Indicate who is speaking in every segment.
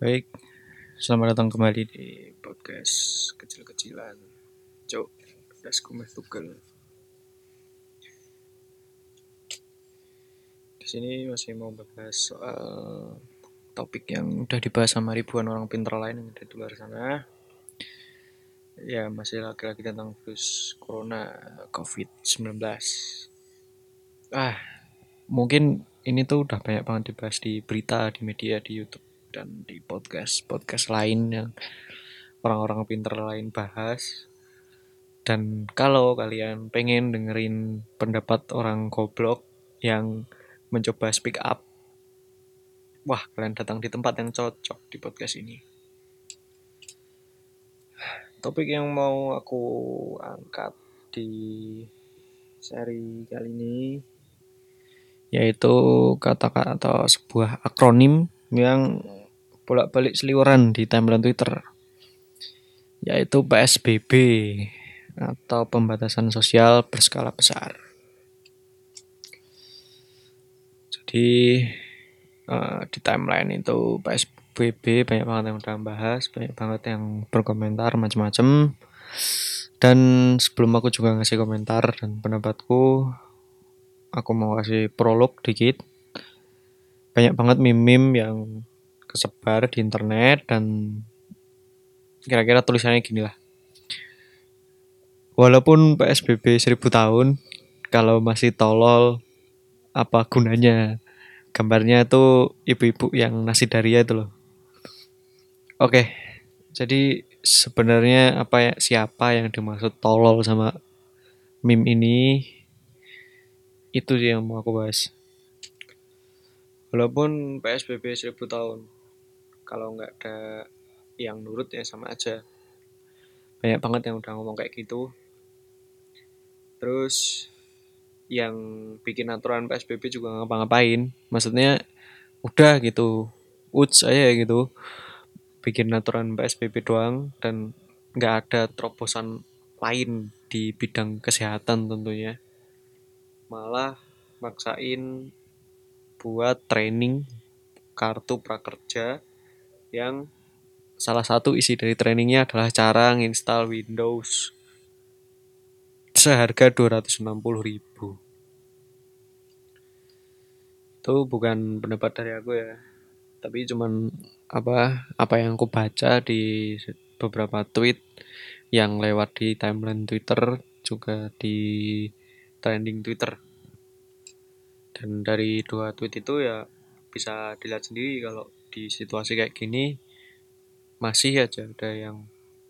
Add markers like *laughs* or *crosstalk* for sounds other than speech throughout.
Speaker 1: Baik, selamat datang kembali di podcast kecil-kecilan. Cok, das kumeh tugel. Di sini masih mau bahas soal topik yang udah dibahas sama ribuan orang pintar lain yang ada di luar sana. Ya, masih lagi-lagi tentang virus corona COVID-19. Ah, mungkin ini tuh udah banyak banget dibahas di berita, di media, di YouTube dan di podcast podcast lain yang orang-orang pinter lain bahas. Dan kalau kalian pengen dengerin pendapat orang goblok yang mencoba speak up wah kalian datang di tempat yang cocok di podcast ini. Topik yang mau aku angkat di seri kali ini yaitu kata-kata atau sebuah akronim yang bolak-balik seliweran di timeline Twitter yaitu PSBB atau pembatasan sosial berskala besar. Jadi uh, di timeline itu PSBB banyak banget yang udah bahas, banyak banget yang berkomentar macam-macam. Dan sebelum aku juga ngasih komentar dan pendapatku, aku mau kasih prolog dikit. Banyak banget meme-meme yang kesebar di internet dan kira-kira tulisannya gini lah. Walaupun PSBB 1000 tahun, kalau masih tolol, apa gunanya? Gambarnya itu ibu-ibu yang nasi daria itu loh. Oke, jadi sebenarnya apa ya siapa yang dimaksud tolol sama meme ini? Itu yang mau aku bahas. Walaupun PSBB 1000 tahun, kalau nggak ada yang nurut ya sama aja. Banyak banget yang udah ngomong kayak gitu. Terus yang bikin aturan PSBB juga ngapa-ngapain. Maksudnya udah gitu uts aja gitu. Bikin aturan PSBB doang dan nggak ada terobosan lain di bidang kesehatan tentunya. Malah maksain buat training kartu prakerja yang salah satu isi dari trainingnya adalah cara nginstal Windows. Seharga 260 ribu. Itu bukan pendapat dari aku ya. Tapi cuman apa apa yang aku baca di beberapa tweet yang lewat di timeline Twitter juga di trending Twitter. Dan dari dua tweet itu ya bisa dilihat sendiri kalau di situasi kayak gini masih aja ada yang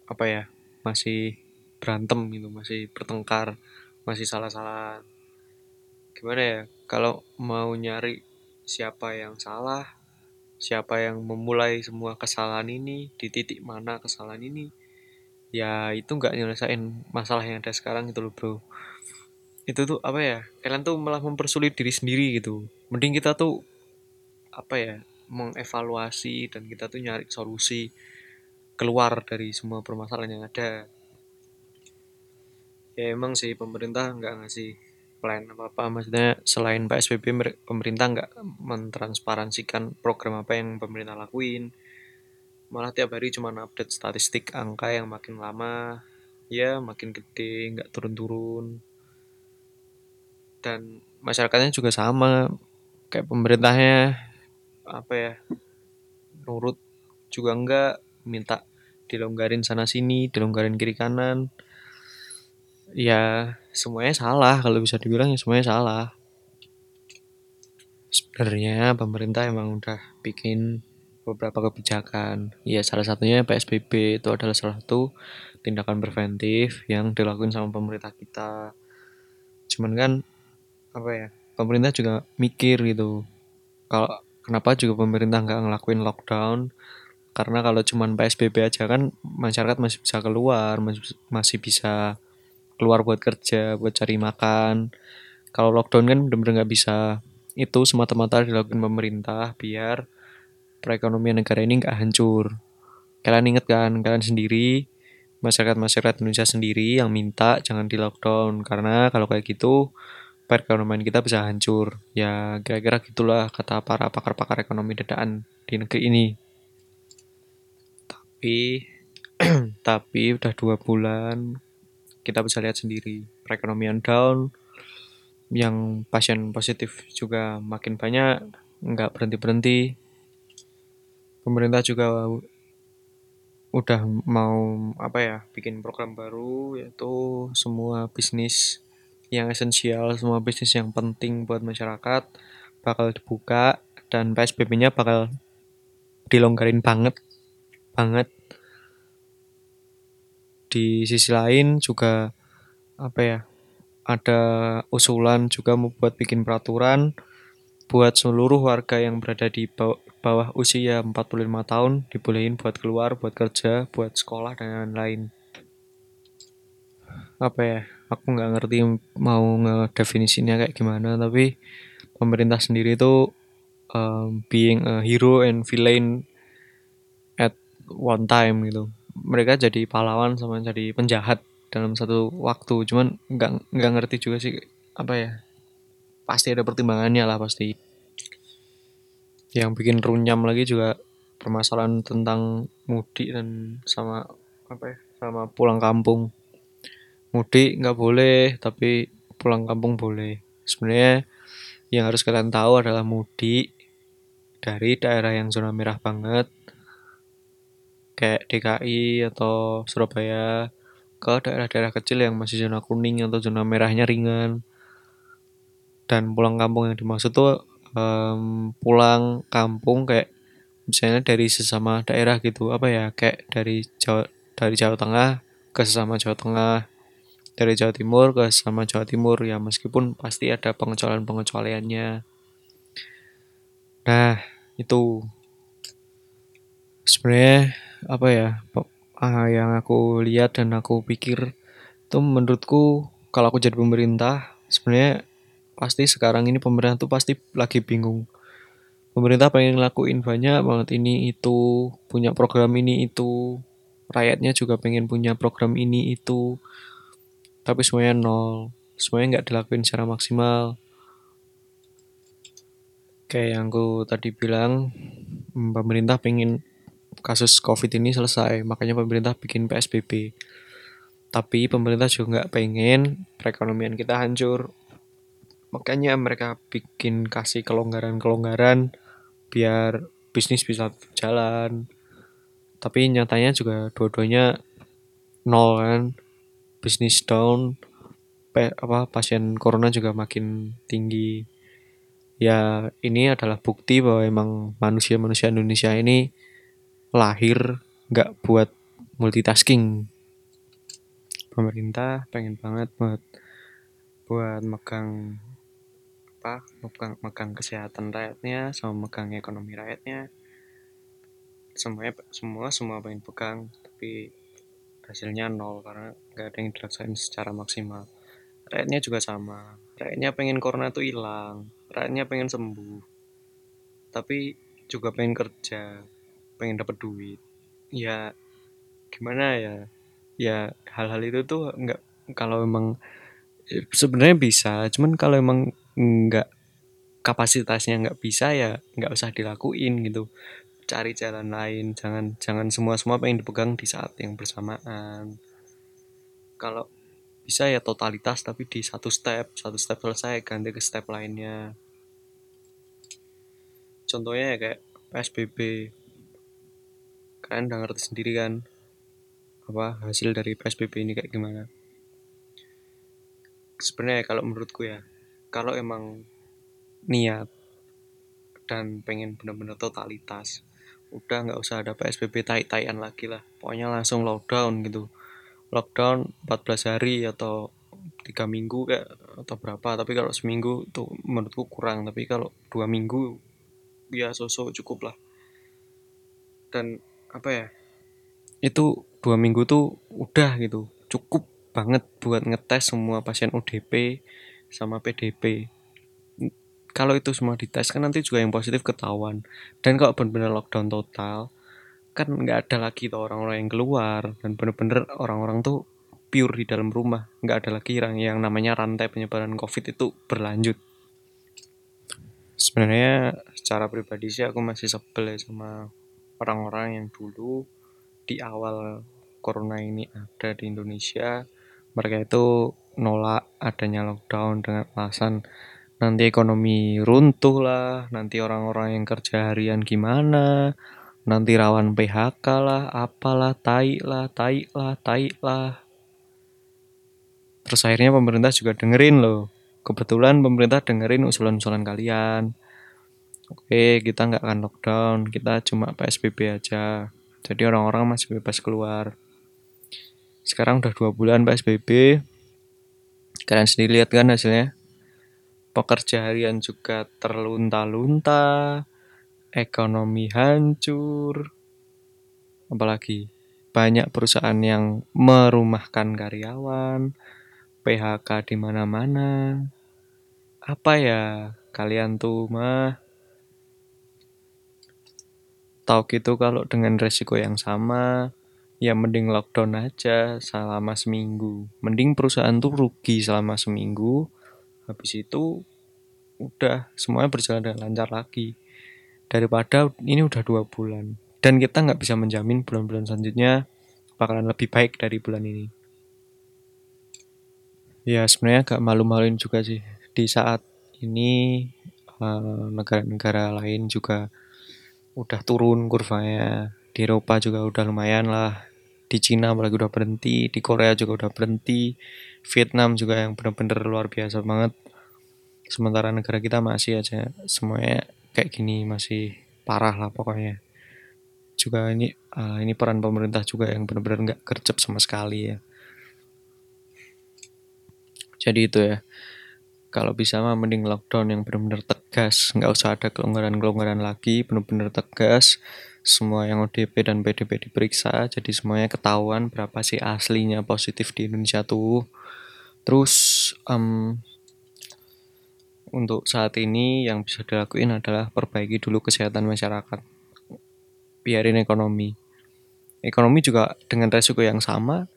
Speaker 1: apa ya masih berantem gitu masih bertengkar masih salah-salah. Gimana ya kalau mau nyari siapa yang salah siapa yang memulai semua kesalahan ini di titik mana kesalahan ini ya itu nggak nyelesain masalah yang ada sekarang itu loh bro. Itu tuh apa ya kalian tuh malah mempersulit diri sendiri gitu. Mending kita tuh apa ya mengevaluasi dan kita tuh nyari solusi keluar dari semua permasalahan yang ada. Ya emang sih pemerintah nggak ngasih plan apa apa maksudnya selain PSBB pemerintah nggak mentransparansikan program apa yang pemerintah lakuin. Malah tiap hari cuma update statistik angka yang makin lama. Ya makin gede nggak turun-turun. Dan masyarakatnya juga sama. Kayak pemerintahnya apa ya nurut juga enggak minta dilonggarin sana sini dilonggarin kiri kanan. Ya semuanya salah kalau bisa dibilang ya semuanya salah. Sebenarnya pemerintah emang udah bikin beberapa kebijakan. Ya salah satunya PSBB itu adalah salah satu tindakan preventif yang dilakukan sama pemerintah kita. Cuman kan apa ya pemerintah juga mikir gitu. Kalau kenapa juga pemerintah nggak ngelakuin lockdown? Karena kalau cuman PSBB aja kan masyarakat masih bisa keluar masih bisa keluar buat kerja buat cari makan. Kalau lockdown kan benar-benar nggak bisa. Itu semata-mata dilakukan pemerintah biar perekonomian negara ini nggak hancur. Kalian inget kan kalian sendiri masyarakat masyarakat Indonesia sendiri yang minta jangan di lockdown. Karena kalau kayak gitu perekonomian kita bisa hancur. Ya kira-kira gitulah kata para pakar-pakar ekonomi dadaan di negeri ini. tapi *clears throat* tapi udah dua bulan kita bisa lihat sendiri perekonomian down yang pasien positif juga makin banyak nggak berhenti berhenti pemerintah juga udah mau apa ya bikin program baru yaitu semua bisnis yang esensial semua bisnis yang penting buat masyarakat bakal dibuka dan PSBB-nya bakal dilonggarin banget banget di sisi lain juga apa ya ada usulan juga mau buat bikin peraturan buat seluruh warga yang berada di bawah, bawah usia 45 tahun dibolehin buat keluar, buat kerja, buat sekolah dan lain-lain. Apa ya? Aku nggak ngerti mau ngedefinisinya kayak gimana, tapi pemerintah sendiri itu um, being a hero and villain at one time gitu. Mereka jadi pahlawan sama jadi penjahat dalam satu waktu. Cuman nggak nggak ngerti juga sih apa ya. Pasti ada pertimbangannya lah pasti. Yang bikin runyam lagi juga permasalahan tentang mudik dan sama apa ya sama pulang kampung. Mudik nggak boleh, tapi pulang kampung boleh. Sebenarnya yang harus kalian tahu adalah mudik dari daerah yang zona merah banget kayak DKI atau Surabaya ke daerah-daerah kecil yang masih zona kuning atau zona merahnya ringan dan pulang kampung yang dimaksud tuh um, pulang kampung kayak misalnya dari sesama daerah gitu apa ya kayak dari Jawa dari Jawa Tengah ke sesama Jawa Tengah dari Jawa Timur ke sama Jawa Timur ya meskipun pasti ada pengecualian-pengecualiannya. Nah, itu. Sebenarnya apa ya ah, yang aku lihat dan aku pikir itu menurutku kalau aku jadi pemerintah sebenarnya pasti sekarang ini pemerintah tuh pasti lagi bingung. Pemerintah pengen ngelakuin banyak banget ini itu punya program ini itu. Rakyatnya juga pengen punya program ini itu tapi semuanya nol. Semuanya nggak dilakuin secara maksimal. Kayak yang aku tadi bilang pemerintah pengen kasus covid ini selesai. Makanya pemerintah bikin PSBB tapi pemerintah juga nggak pengen perekonomian kita hancur. Makanya mereka bikin kasih kelonggaran-kelonggaran biar bisnis bisa jalan tapi nyatanya juga dua-duanya nol kan bisnis down pe, apa pasien corona juga makin tinggi. Ya ini adalah bukti bahwa emang manusia-manusia Indonesia ini lahir nggak buat multitasking. Pemerintah pengen banget buat buat megang apa megang, megang kesehatan rakyatnya sama megang ekonomi rakyatnya. Semuanya semua semua pengen pegang tapi hasilnya nol karena nggak ada yang dilaksanain secara maksimal. Rakyatnya juga sama. Rakyatnya pengen corona tuh hilang. Rakyatnya pengen sembuh. Tapi juga pengen kerja pengen dapat duit. Ya gimana ya? Ya hal-hal itu tuh nggak kalau emang ya sebenarnya bisa. Cuman kalau emang nggak kapasitasnya nggak bisa ya nggak usah dilakuin gitu cari jalan lain. Jangan jangan semua semua pengen dipegang di saat yang bersamaan. Kalau bisa ya totalitas tapi di satu step satu step selesai ganti ke step lainnya. Contohnya ya kayak PSBB kalian udah ngerti sendiri kan apa hasil dari PSBB ini kayak gimana? Sebenarnya kalau menurutku ya kalau emang niat dan pengen bener-bener totalitas udah nggak usah ada PSBB tai-taian lagi lah. Pokoknya langsung lockdown gitu. Lockdown 14 hari atau tiga minggu kayak atau berapa. Tapi kalau seminggu tuh menurutku kurang. Tapi kalau dua minggu ya sosok cukup lah. Dan apa ya itu dua minggu tuh udah gitu. Cukup banget buat ngetes semua pasien ODP sama PDP kalau itu semua dites kan nanti juga yang positif ketahuan. Dan kalau benar-benar lockdown total kan nggak ada lagi tuh orang-orang yang keluar. Dan bener-bener orang-orang tuh pure di dalam rumah. Nggak ada lagi yang yang namanya rantai penyebaran covid itu berlanjut. Sebenarnya secara pribadi sih aku masih sebel ya sama orang-orang yang dulu di awal corona ini ada di Indonesia. Mereka itu nolak adanya lockdown dengan alasan nanti ekonomi runtuh lah nanti orang-orang yang kerja harian gimana nanti rawan PHK lah apalah tai lah tai lah tai lah. Terus akhirnya pemerintah juga dengerin loh. Kebetulan pemerintah dengerin usulan-usulan kalian. Oke kita nggak akan lockdown kita cuma PSBB aja. Jadi orang-orang masih bebas keluar. Sekarang udah dua bulan PSBB kalian sendiri lihat kan hasilnya pekerja harian juga terlunta-lunta ekonomi hancur apalagi banyak perusahaan yang merumahkan karyawan PHK di mana-mana. Apa ya kalian tuh mah tahu gitu kalau dengan resiko yang sama ya mending lockdown aja selama seminggu. Mending perusahaan tuh rugi selama seminggu habis itu udah semuanya berjalan dengan lancar lagi. Daripada ini udah dua bulan. Dan kita nggak bisa menjamin bulan-bulan selanjutnya bakalan lebih baik dari bulan ini. Ya sebenarnya agak malu-maluin juga sih. Di saat ini eh, negara-negara lain juga udah turun kurvanya. Di Eropa juga udah lumayan lah. Di Cina apalagi udah berhenti. Di Korea juga udah berhenti. Vietnam juga yang bener-bener luar biasa banget sementara negara kita masih aja semuanya kayak gini masih parah lah pokoknya. Juga ini uh, ini peran pemerintah juga yang benar-benar nggak gercep sama sekali ya. Jadi itu ya kalau bisa mah mending lockdown yang benar-benar tegas nggak usah ada kelonggaran-kelonggaran lagi benar-benar tegas semua yang ODP dan PDP diperiksa jadi semuanya ketahuan berapa sih aslinya positif di Indonesia tuh. Terus um, untuk saat ini yang bisa dilakuin adalah perbaiki dulu kesehatan masyarakat biarin ekonomi ekonomi juga dengan resiko yang sama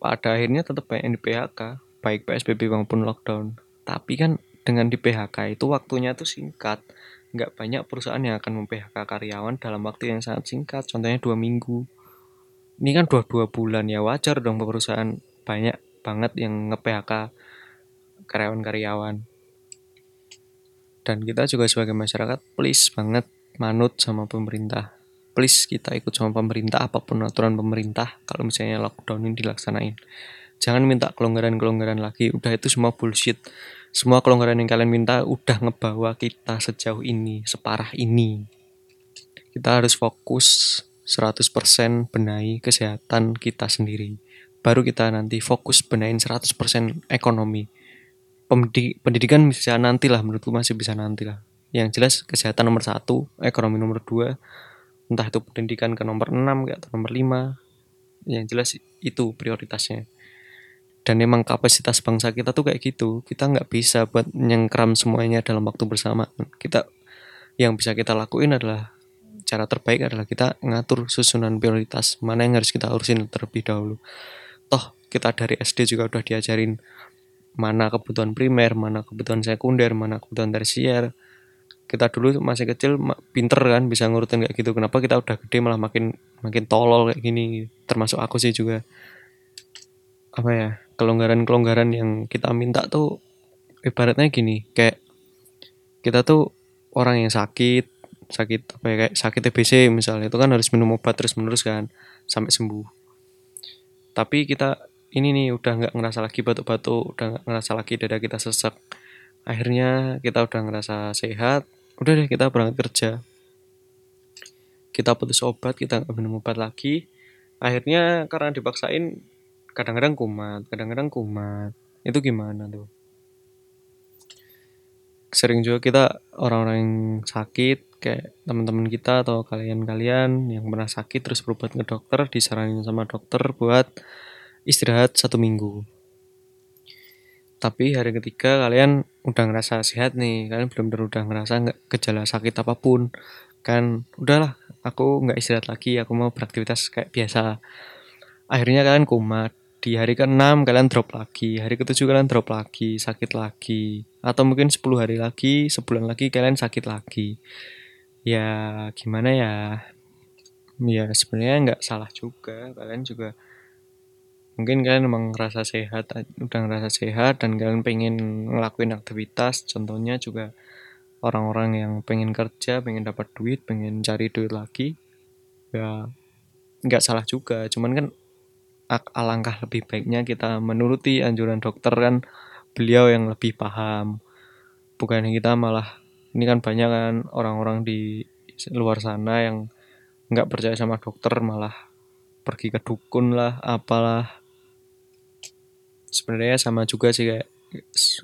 Speaker 1: pada akhirnya tetap yang di PHK baik PSBB maupun lockdown tapi kan dengan di PHK itu waktunya tuh singkat nggak banyak perusahaan yang akan mem-PHK karyawan dalam waktu yang sangat singkat, contohnya dua minggu. Ini kan dua dua bulan ya wajar dong perusahaan banyak banget yang nge-PHK karyawan-karyawan. Dan kita juga sebagai masyarakat please banget manut sama pemerintah. Please kita ikut sama pemerintah apa pun aturan pemerintah kalau misalnya lockdown ini dilaksanain. Jangan minta kelonggaran-kelonggaran lagi, udah itu semua bullshit semua kelonggaran yang kalian minta udah ngebawa kita sejauh ini, separah ini. Kita harus fokus 100% benahi kesehatan kita sendiri. Baru kita nanti fokus benahin 100% ekonomi. Pendidikan bisa nanti lah, menurutku masih bisa nanti lah. Yang jelas kesehatan nomor satu, ekonomi nomor dua, entah itu pendidikan ke nomor 6 atau nomor 5. Yang jelas itu prioritasnya dan emang kapasitas bangsa kita tuh kayak gitu kita nggak bisa buat nyengkram semuanya dalam waktu bersama kita yang bisa kita lakuin adalah cara terbaik adalah kita ngatur susunan prioritas mana yang harus kita urusin terlebih dahulu toh kita dari SD juga udah diajarin mana kebutuhan primer mana kebutuhan sekunder mana kebutuhan tersier. Kita dulu masih kecil pinter kan bisa ngurutin kayak gitu. Kenapa kita udah gede malah makin makin tolol kayak gini? Termasuk aku sih juga. Apa ya kelonggaran-kelonggaran yang kita minta tuh ibaratnya gini kayak kita tuh orang yang sakit sakit apa ya kayak sakit TBC misalnya itu kan harus minum obat terus menerus kan sampai sembuh. Tapi kita ini nih udah nggak ngerasa lagi batuk-batuk udah nggak ngerasa lagi dada kita sesak. Akhirnya kita udah ngerasa sehat udah deh kita berangkat kerja. Kita putus obat kita nggak minum obat lagi. Akhirnya karena dipaksain kadang-kadang kumat kadang-kadang kumat. Itu gimana tuh? Sering juga kita orang-orang yang sakit kayak teman-teman kita atau kalian-kalian yang pernah sakit terus berobat ke dokter disaranin sama dokter buat istirahat satu minggu tapi hari ketiga kalian udah ngerasa sehat nih kalian belum benar udah ngerasa nggak gejala sakit apa pun kan udahlah aku nggak istirahat lagi aku mau beraktivitas kayak biasa akhirnya kalian kumat di hari ke-6 kalian drop lagi, hari ke-7 kalian drop lagi, sakit lagi. Atau mungkin 10 hari lagi, sebulan lagi kalian sakit lagi. Ya gimana ya? ya sebenarnya nggak salah juga kalian juga mungkin kalian emang ngerasa sehat udah ngerasa sehat dan kalian pengen ngelakuin aktivitas. Contohnya juga orang-orang yang pengen kerja pengen dapat duit pengen cari duit lagi ya nggak salah juga. Cuman kan alangkah lebih baiknya kita menuruti anjuran dokter kan. Beliau yang lebih paham. Bukan kita malah ini kan banyak kan orang-orang di luar sana yang nggak percaya sama dokter malah pergi ke dukun lah apalah sebenarnya sama juga sih kayak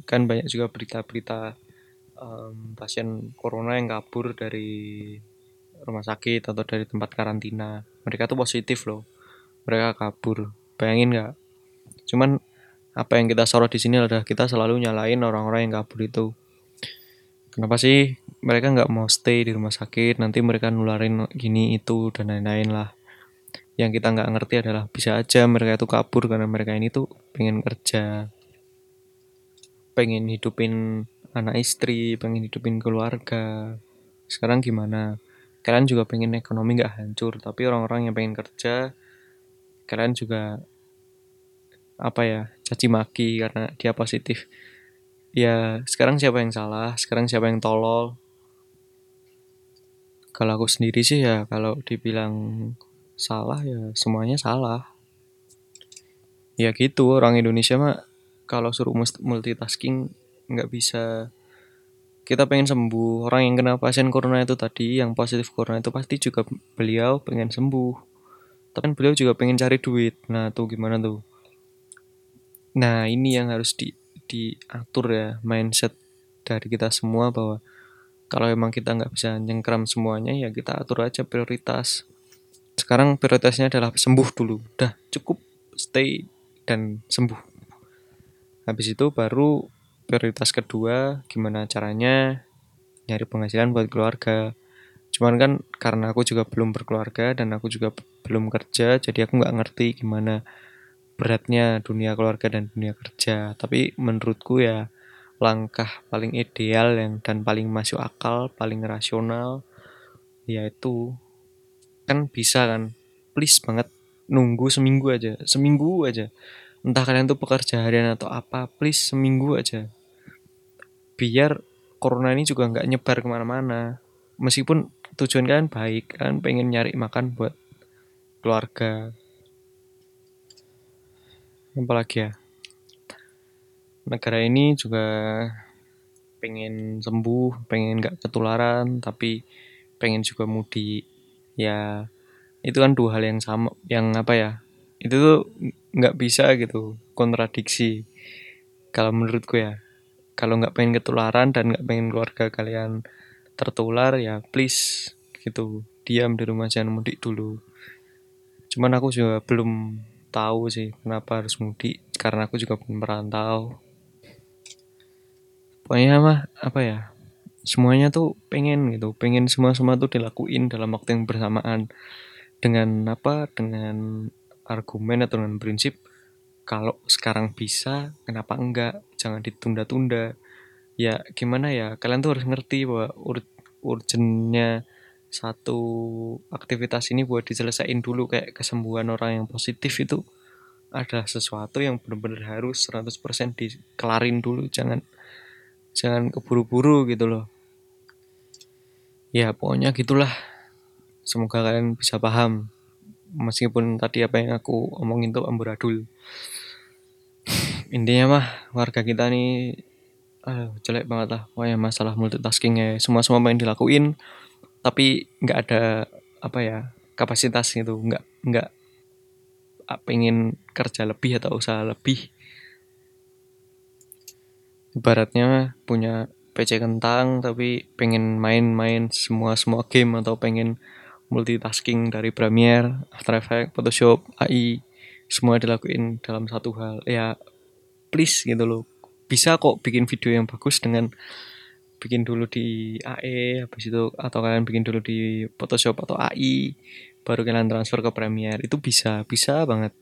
Speaker 1: kan banyak juga berita-berita um, pasien corona yang kabur dari rumah sakit atau dari tempat karantina. Mereka tuh positif loh. Mereka kabur. Bayangin nggak? Cuman apa yang kita sorot di sini adalah kita selalu nyalain orang-orang yang kabur itu. Kenapa sih mereka nggak mau stay di rumah sakit? Nanti mereka nularin gini itu dan lain-lain lah yang kita nggak ngerti adalah bisa aja mereka itu kabur karena mereka ini tuh pengen kerja pengen hidupin anak istri pengen hidupin keluarga. Sekarang gimana? Kalian juga pengen ekonomi nggak hancur tapi orang-orang yang pengen kerja kalian juga apa ya caci maki karena dia positif. Ya sekarang siapa yang salah? Sekarang siapa yang tolol? Kalau aku sendiri sih ya kalau dibilang salah ya semuanya salah. Ya gitu orang Indonesia mah kalau suruh multitasking nggak bisa. Kita pengen sembuh. Orang yang kena pasien corona itu tadi yang positif corona itu pasti juga beliau pengen sembuh. Tapi beliau juga pengen cari duit. Nah tuh gimana tuh? Nah ini yang harus di diatur ya mindset dari kita semua bahwa kalau emang kita nggak bisa nyengkram semuanya ya kita atur aja prioritas sekarang prioritasnya adalah sembuh dulu. Udah cukup stay dan sembuh. Habis itu baru prioritas kedua gimana caranya nyari penghasilan buat keluarga. Cuman kan karena aku juga belum berkeluarga dan aku juga belum kerja jadi aku nggak ngerti gimana beratnya dunia keluarga dan dunia kerja. Tapi menurutku ya langkah paling ideal yang dan paling masuk akal paling rasional yaitu kan bisa kan. Please banget nunggu seminggu aja seminggu aja. Entah kalian tuh pekerja harian atau apa please seminggu aja. Biar corona ini juga nggak nyebar ke mana-mana. Meskipun tujuan kalian baik kan pengen nyari makan buat keluarga. Apalagi ya? Negara ini juga pengen sembuh pengen nggak ketularan tapi pengen juga mudik ya itu kan dua hal yang sama yang apa ya itu tuh nggak bisa gitu kontradiksi. Kalau menurutku ya kalau nggak pengen ketularan dan nggak pengen keluarga kalian tertular ya please gitu diam di rumah jangan mudik dulu. Cuman aku juga belum tahu sih kenapa harus mudik karena aku juga belum merantau. Pokoknya mah apa ya semuanya tuh pengen gitu pengen semua semua tuh dilakuin dalam waktu yang bersamaan. Dengan apa? Dengan argumen atau dengan prinsip kalau sekarang bisa kenapa enggak? Jangan ditunda-tunda. Ya gimana ya? Kalian tuh harus ngerti bahwa ur urgennya satu aktivitas ini buat diselesaikan dulu. Kayak kesembuhan orang yang positif itu adalah sesuatu yang benar-benar harus 100% dikelarin dulu. Jangan jangan keburu-buru gitu loh ya pokoknya gitulah. Semoga kalian bisa paham. Meskipun tadi apa yang aku omongin tuh amburadul. *laughs* Intinya mah warga kita nih uh, jelek banget lah. Pokoknya masalah multitasking ya. Semua semua main dilakuin tapi nggak ada apa ya kapasitas gitu. Nggak nggak pengen kerja lebih atau usaha lebih. Ibaratnya punya PC kentang tapi pengen main-main semua semua game atau pengen multitasking dari Premiere, After Effects, Photoshop, AI semua dilakuin dalam satu hal. Ya please gitu loh. Bisa kok bikin video yang bagus dengan bikin dulu di AE habis itu atau kalian bikin dulu di Photoshop atau AI baru kalian transfer ke Premiere. Itu bisa bisa banget.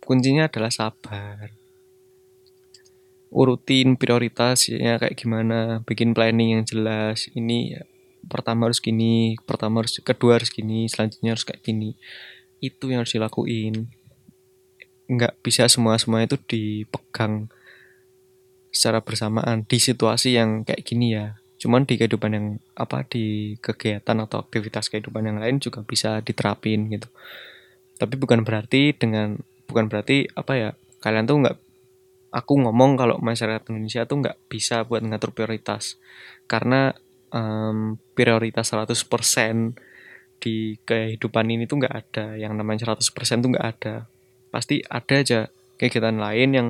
Speaker 1: Kuncinya adalah sabar urutin prioritasnya kayak gimana bikin planning yang jelas. Ini pertama harus gini pertama harus kedua harus gini selanjutnya harus kayak gini. Itu yang harus dilakuin. Nggak bisa semua semua itu dipegang secara bersamaan di situasi yang kayak gini ya. Cuman di kehidupan yang apa di kegiatan atau aktivitas kehidupan yang lain juga bisa diterapin gitu. Tapi bukan berarti dengan bukan berarti apa ya kalian tuh nggak aku ngomong kalau masyarakat Indonesia tuh nggak bisa buat ngatur prioritas. Karena um, prioritas 100% di kehidupan ini tuh nggak ada. Yang namanya 100% tuh nggak ada. Pasti ada aja kegiatan lain yang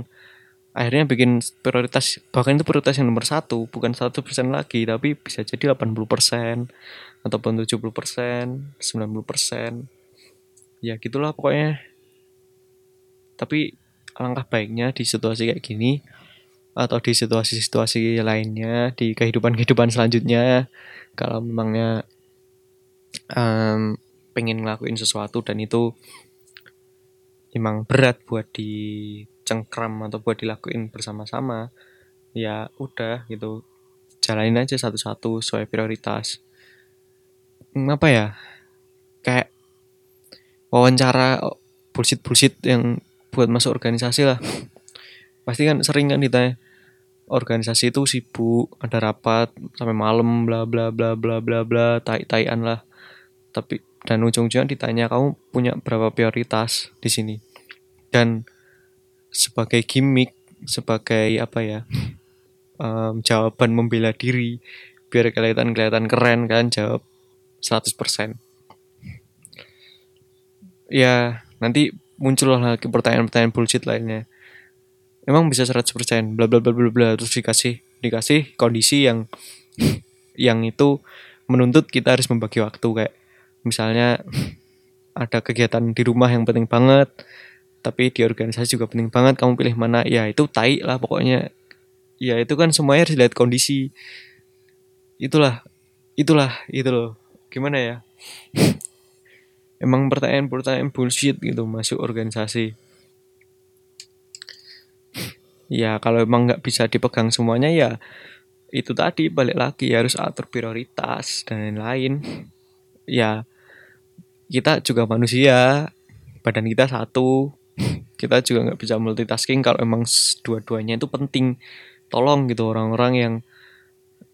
Speaker 1: akhirnya bikin prioritas bahkan itu prioritas yang nomor satu bukan 100% lagi tapi bisa jadi 80% ataupun 70% 90% ya gitulah pokoknya. Tapi alangkah baiknya di situasi kayak gini atau di situasi-situasi lainnya di kehidupan-kehidupan selanjutnya. Kalau memangnya um, pengen ngelakuin sesuatu dan itu emang berat buat dicengkram atau buat dilakuin bersama-sama ya udah gitu. Jalanin aja satu-satu sesuai prioritas. Hmm, apa ya? Kayak wawancara bullshit bullshit yang buat masuk organisasi lah. Pasti kan sering kan ditanya organisasi itu sibuk ada rapat sampai malam bla bla bla bla bla bla tai taian lah. Tapi dan ujung-ujungnya ditanya kamu punya berapa prioritas di sini? Dan sebagai gimmick sebagai apa ya um, jawaban membela diri biar kelihatan kelihatan keren kan jawab 100% ya nanti muncul lagi pertanyaan-pertanyaan bullshit lainnya. Emang bisa 100% bla bla bla bla bla terus dikasih dikasih kondisi yang *laughs* yang itu menuntut kita harus membagi waktu kayak misalnya ada kegiatan di rumah yang penting banget tapi di organisasi juga penting banget kamu pilih mana ya itu tai lah pokoknya. Ya itu kan semuanya harus lihat kondisi. Itulah itulah itu loh. Gimana ya *laughs* emang pertanyaan-pertanyaan bullshit gitu masuk organisasi. Ya kalau emang nggak bisa dipegang semuanya ya itu tadi balik lagi harus atur prioritas dan lain-lain. Ya kita juga manusia badan kita satu. Kita juga nggak bisa multitasking kalau emang dua-duanya itu penting. Tolong gitu orang-orang yang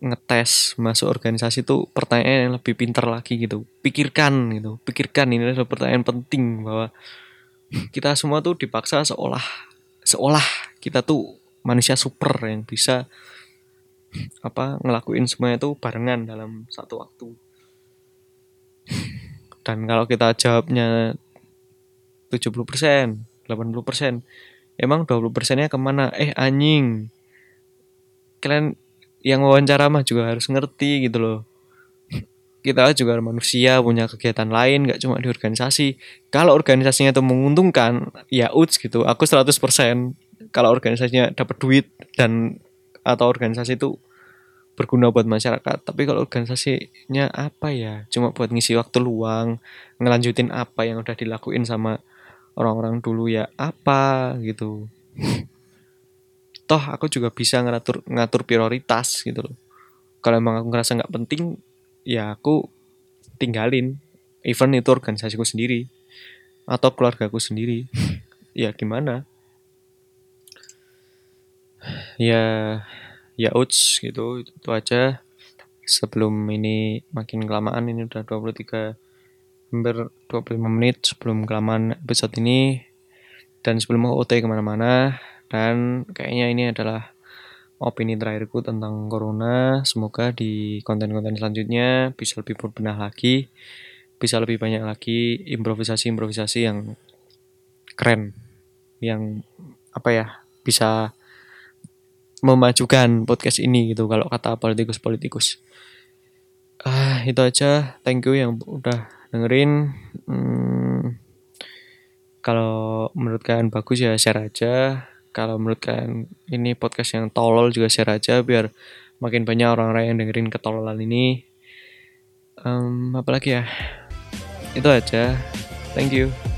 Speaker 1: ngetes masuk organisasi itu pertanyaan yang lebih pintar lagi gitu. Pikirkan gitu. Pikirkan ini adalah pertanyaan penting bahwa kita semua tuh dipaksa seolah seolah kita tuh manusia super yang bisa apa ngelakuin semuanya itu barengan dalam satu waktu. Dan kalau kita jawabnya 70% 80% emang 20 persennya ke mana? Eh anjing. Kalian yang wawancara mah juga harus ngerti gitu loh. Kita juga manusia punya kegiatan lain gak cuma di organisasi. Kalau organisasinya itu menguntungkan ya uts gitu. Aku 100% kalau organisasinya dapat duit dan atau organisasi itu berguna buat masyarakat. Tapi kalau organisasinya apa ya? Cuma buat ngisi waktu luang ngelanjutin apa yang udah dilakuin sama orang-orang dulu ya apa gitu *laughs* toh aku juga bisa ngatur ngatur prioritas gitu loh. Kalau emang aku ngerasa nggak penting ya aku tinggalin. Event itu organisasiku sendiri atau keluargaku sendiri. *laughs* Ya gimana? Ya ya uts gitu itu, itu aja. Sebelum ini makin kelamaan ini udah 23 hampir 25 menit sebelum kelamaan episode ini. Dan sebelum mau OT ke mana-mana dan kayaknya ini adalah opini terakhirku tentang corona. Semoga di konten-konten selanjutnya bisa lebih berbenah lagi, bisa lebih banyak lagi improvisasi-improvisasi yang keren, yang apa ya bisa memajukan podcast ini gitu kalau kata politikus-politikus. Ah, itu aja. Thank you yang udah dengerin. Hmm, kalau menurut kalian bagus ya share aja kalau menurut kalian ini podcast yang tolol juga share aja biar makin banyak orang-orang yang dengerin ketololan ini. Um, apalagi ya? Itu aja. Thank you